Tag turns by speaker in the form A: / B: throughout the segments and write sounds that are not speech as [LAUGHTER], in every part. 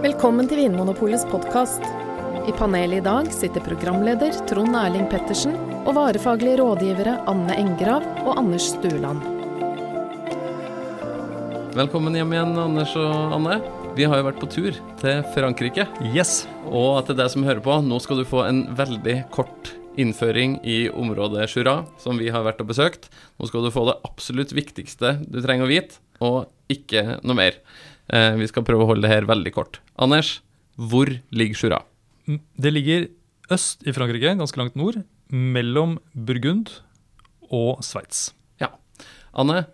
A: Velkommen til Vinmonopolets podkast. I panelet i dag sitter programleder Trond Erling Pettersen og varefaglige rådgivere Anne Engrav og Anders Stueland.
B: Velkommen hjem igjen, Anders og Anne. Vi har jo vært på tur til Frankrike.
C: Yes.
B: Og til deg som hører på, nå skal du få en veldig kort innføring i området Jura, som vi har vært og besøkt. Nå skal du få det absolutt viktigste du trenger å vite, og ikke noe mer. Eh, vi skal prøve å holde det her veldig kort. Anders, hvor ligger Jura?
C: Mm, Det ligger øst i Frankrike, ganske langt nord, mellom Burgund og Sveits.
B: Ja. Anne,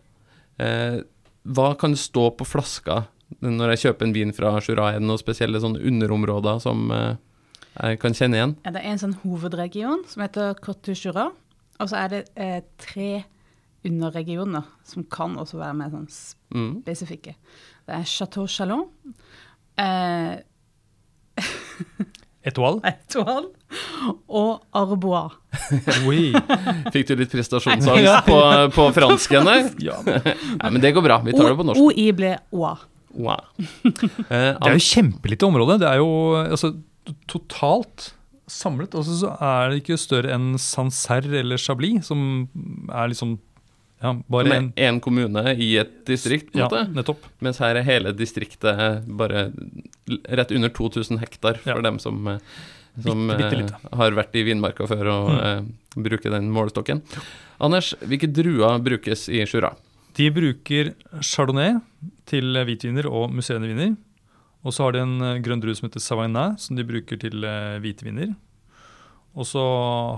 B: eh, hva kan stå på flaska når jeg kjøper en vin fra Jura? Er det noen spesielle sånne underområder som eh, jeg kan kjenne igjen?
D: Ja, det er en sånn hovedregion som heter Côte du Jura. Og så er det eh, tre underregioner som kan også være mer sånn
B: Mm.
D: spesifikke. Det er Chateau Chalon, eh, [LAUGHS]
C: Etoile.
D: Etoile og Arbois. [LAUGHS]
C: Oui.
B: Fikk du litt prestasjonsangst på, på fransken der? [LAUGHS]
C: Ja.
B: Nei, men det går bra. Vi tar det på norsk.
D: OI ble OA.
B: Wow. Eh,
C: Det er jo kjempelite område. Det er jo altså, totalt samlet. Altså, så er det ikke større enn Sancerre eller Chablis, som er liksom ja, bare en
B: med én kommune i et distrikt, på en
C: Ja,
B: måte.
C: nettopp.
B: Mens her er hele distriktet bare rett under 2000 hektar, for
C: Ja.
B: dem som, eh, som
C: Bitte, bitte
B: eh.
C: Mm.
B: har vært i vinmarka før og eh, bruker den målestokken. Anders, hvilke druer brukes i Jura?
C: De bruker chardonnay til hvitviner og museene viner. Og så har de en grønn drue som heter savagnin, som de bruker til hvitviner. Og så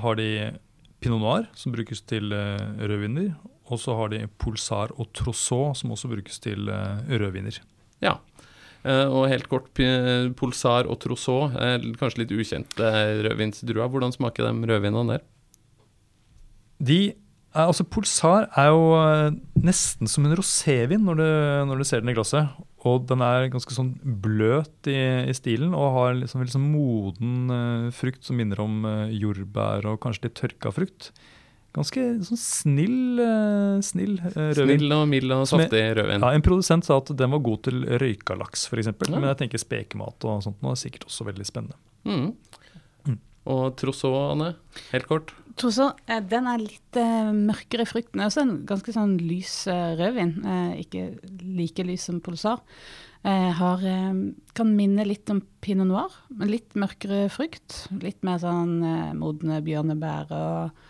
C: har de pinot noir, som brukes til rødviner. Og så har de pulsar og trousseau, som også brukes til eh, rødviner.
B: Ja. Eh, og helt kort, Pulsar og Trousseau, er kanskje litt ukjente rødvinsdruer. Hvordan smaker de rødvinene der?
C: De altså Pulsar er jo eh, nesten som en rosévin når du, når du ser den i glasset. Og den er ganske sånn bløt i, i stilen og har liksom, sånn moden eh, frukt som minner om eh, jordbær og kanskje litt tørka frukt. Ganske sånn snill, eh, snill eh, rødvin.
B: Snill og mild og saftig rødvin.
C: Ja, En produsent sa at den var god til røyka laks, f.eks.
B: Ja.
C: Men jeg tenker spekemat og sånt nå er sikkert også veldig spennende.
B: Mm.
C: Mm.
B: Og Trousseau, Anne? Helt kort.
D: Trousseau, eh, den er litt uh, mørkere i frukten. Også en ganske sånn lys uh, rødvin. Uh, ikke like lys som Polsar. Eh, har, kan minne litt om pinot noir, men litt mørkere frukt. Litt mer sånn modne bjørnebær og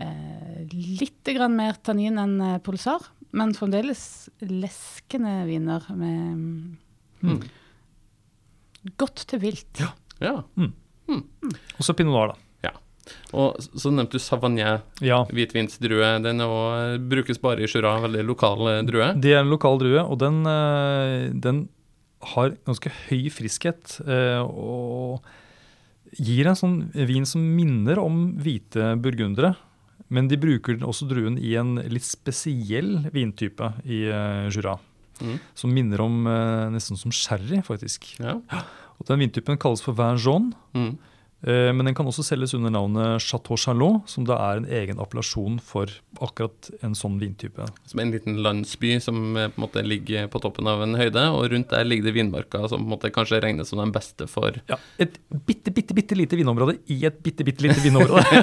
D: eh, litt grann mer tannin enn eh, Pulsar. Men fremdeles leskende viner med
B: Mm.
D: godt til vilt.
B: Ja.
C: Og så pinot noir, da. Ja.
B: Og så nevnte du Savagnin,
C: Ja,
B: hvitvinsdrue. Den er også, brukes bare i Jura, veldig lokal eh, drue.
C: Det er en lokal drue, og den, eh, den har ganske høy friskhet. eh, Og gir en sånn vin som minner om hvite burgundere. Men de bruker også druen i en litt spesiell vintype i eh, Jura.
B: Mm.
C: Som minner om eh, nesten som sherry, faktisk.
B: Ja.
C: Og Den vintypen kalles for vin jaune.
B: Mm.
C: Eh, Men den kan også selges under navnet Chateau Chalot, som da er en egen appellasjon for akkurat en sånn vintype.
B: Som en liten landsby som eh, på en måte ligger på toppen av en høyde, og rundt der ligger det vinmarker som på en måte kanskje regnes som den beste for
C: Ja, Et bitte, bitte, bitte lite vinområde i et bitte, bitte lite vinområde. [LAUGHS]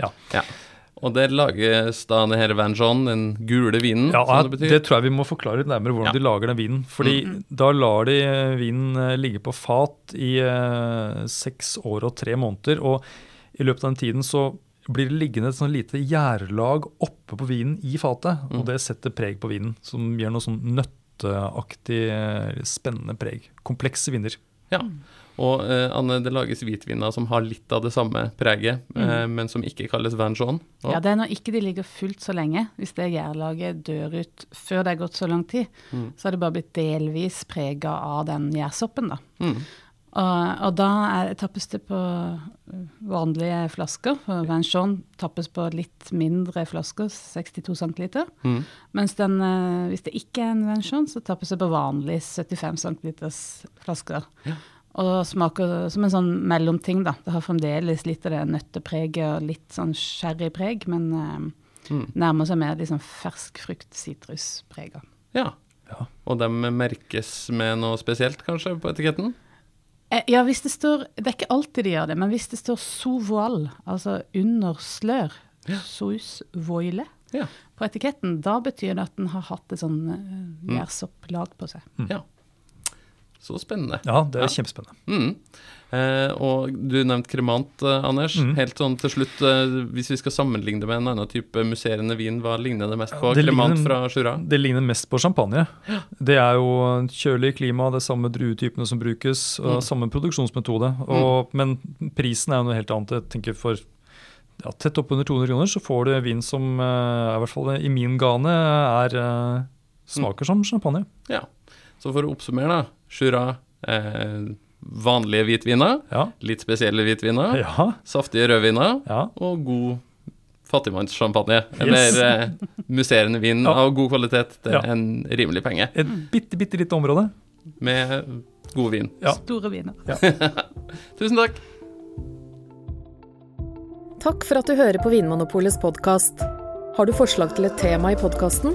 B: Ja. [LAUGHS] Og der lages da det her Van John, den gule vinen,
C: Ja,
B: som det betyr.
C: det, tror jeg vi må forklare litt nærmere hvordan
B: Ja.
C: de lager den vinen. Fordi da lar de eh, vinen eh, ligge på fat i eh, seks år og tre måneder. Og i løpet av den tiden så blir det liggende et sånn lite gjærlag oppe på vinen i fatet.
B: Mm.
C: Og det setter preg på vinen, som gir noe sånn nøtteaktig, spennende preg. Komplekse viner.
B: Ja. Og eh, Anne, det lages hvitviner som har litt av det samme preget, eh, men som ikke kalles Van Jean. Og-
D: Ja, det er når ikke de ligger fullt så lenge. Hvis det gjærlaget dør ut før det er gått så lang tid,
B: Mm.
D: så har det bare blitt delvis prega av den gjærsoppen, da.
B: Mm.
D: Og, og da er, tappes det på vanlige flasker. For Vanchon tappes på litt mindre flasker, 62 cm.
B: Mm.
D: Mens den, eh, hvis det ikke er en Vanchon, så tappes det på vanlige 75 cm flasker.
B: Ja.
D: Og smaker som en sånn mellomting, da. Det har fremdeles litt av det nøttepreget og litt sånn sherrypreg, men eh,
B: Mm.
D: nærmer seg mer liksom fersk frukt, sitrusprega.
B: Ja.
C: Ja.
B: Og de merkes med noe spesielt, kanskje, på etiketten?
D: Eh, Ja, hvis det står Det er ikke alltid de gjør det, men hvis det står sovoal, altså under slør,
B: Ja.
D: sous voile,
B: Ja.
D: på etiketten, da betyr det at den har hatt et sånn
B: Mm.
D: uh, gjærsopplag på seg.
B: ja. Så spennende.
C: Ja, det er
B: Ja.
C: kjempespennende.
B: Mm. Eh, og du nevnte kremant, eh, Anders.
C: Mm.
B: Helt sånn til slutt, eh, hvis vi skal sammenligne det med en annen type musserende vin, hva ligner det mest på?
C: det
B: kremant
C: ligner-
B: fra Jura?
C: Det ligner mest på champagne. Det er jo kjølig klima, det er samme druetypene som brukes,
B: Mm.
C: samme produksjonsmetode. Og, Men prisen er jo noe helt annet. Jeg tenker for ja, tett oppunder 200 kroner så får du vin som eh, i hvert fall i min gane er eh, smaker som champagne.
B: Ja. Så for å oppsummere, da. Jura, eh, vanlige hvitviner,
C: Ja.
B: litt spesielle hvitviner,
C: Ja.
B: saftige rødviner
C: ja.
B: og god fattigmannssjampanje.
C: Yes.
B: Eller eh, musserende vin
C: Ja.
B: av god kvalitet til
C: Ja.
B: en rimelig penge.
C: Et bitte, bitte lite område.
B: Med god vin.
C: Ja.
D: Store viner. [LAUGHS]
B: Tusen takk.
A: Takk for at du hører på Vinmonopolets podkast. Har du forslag til et tema i podkasten?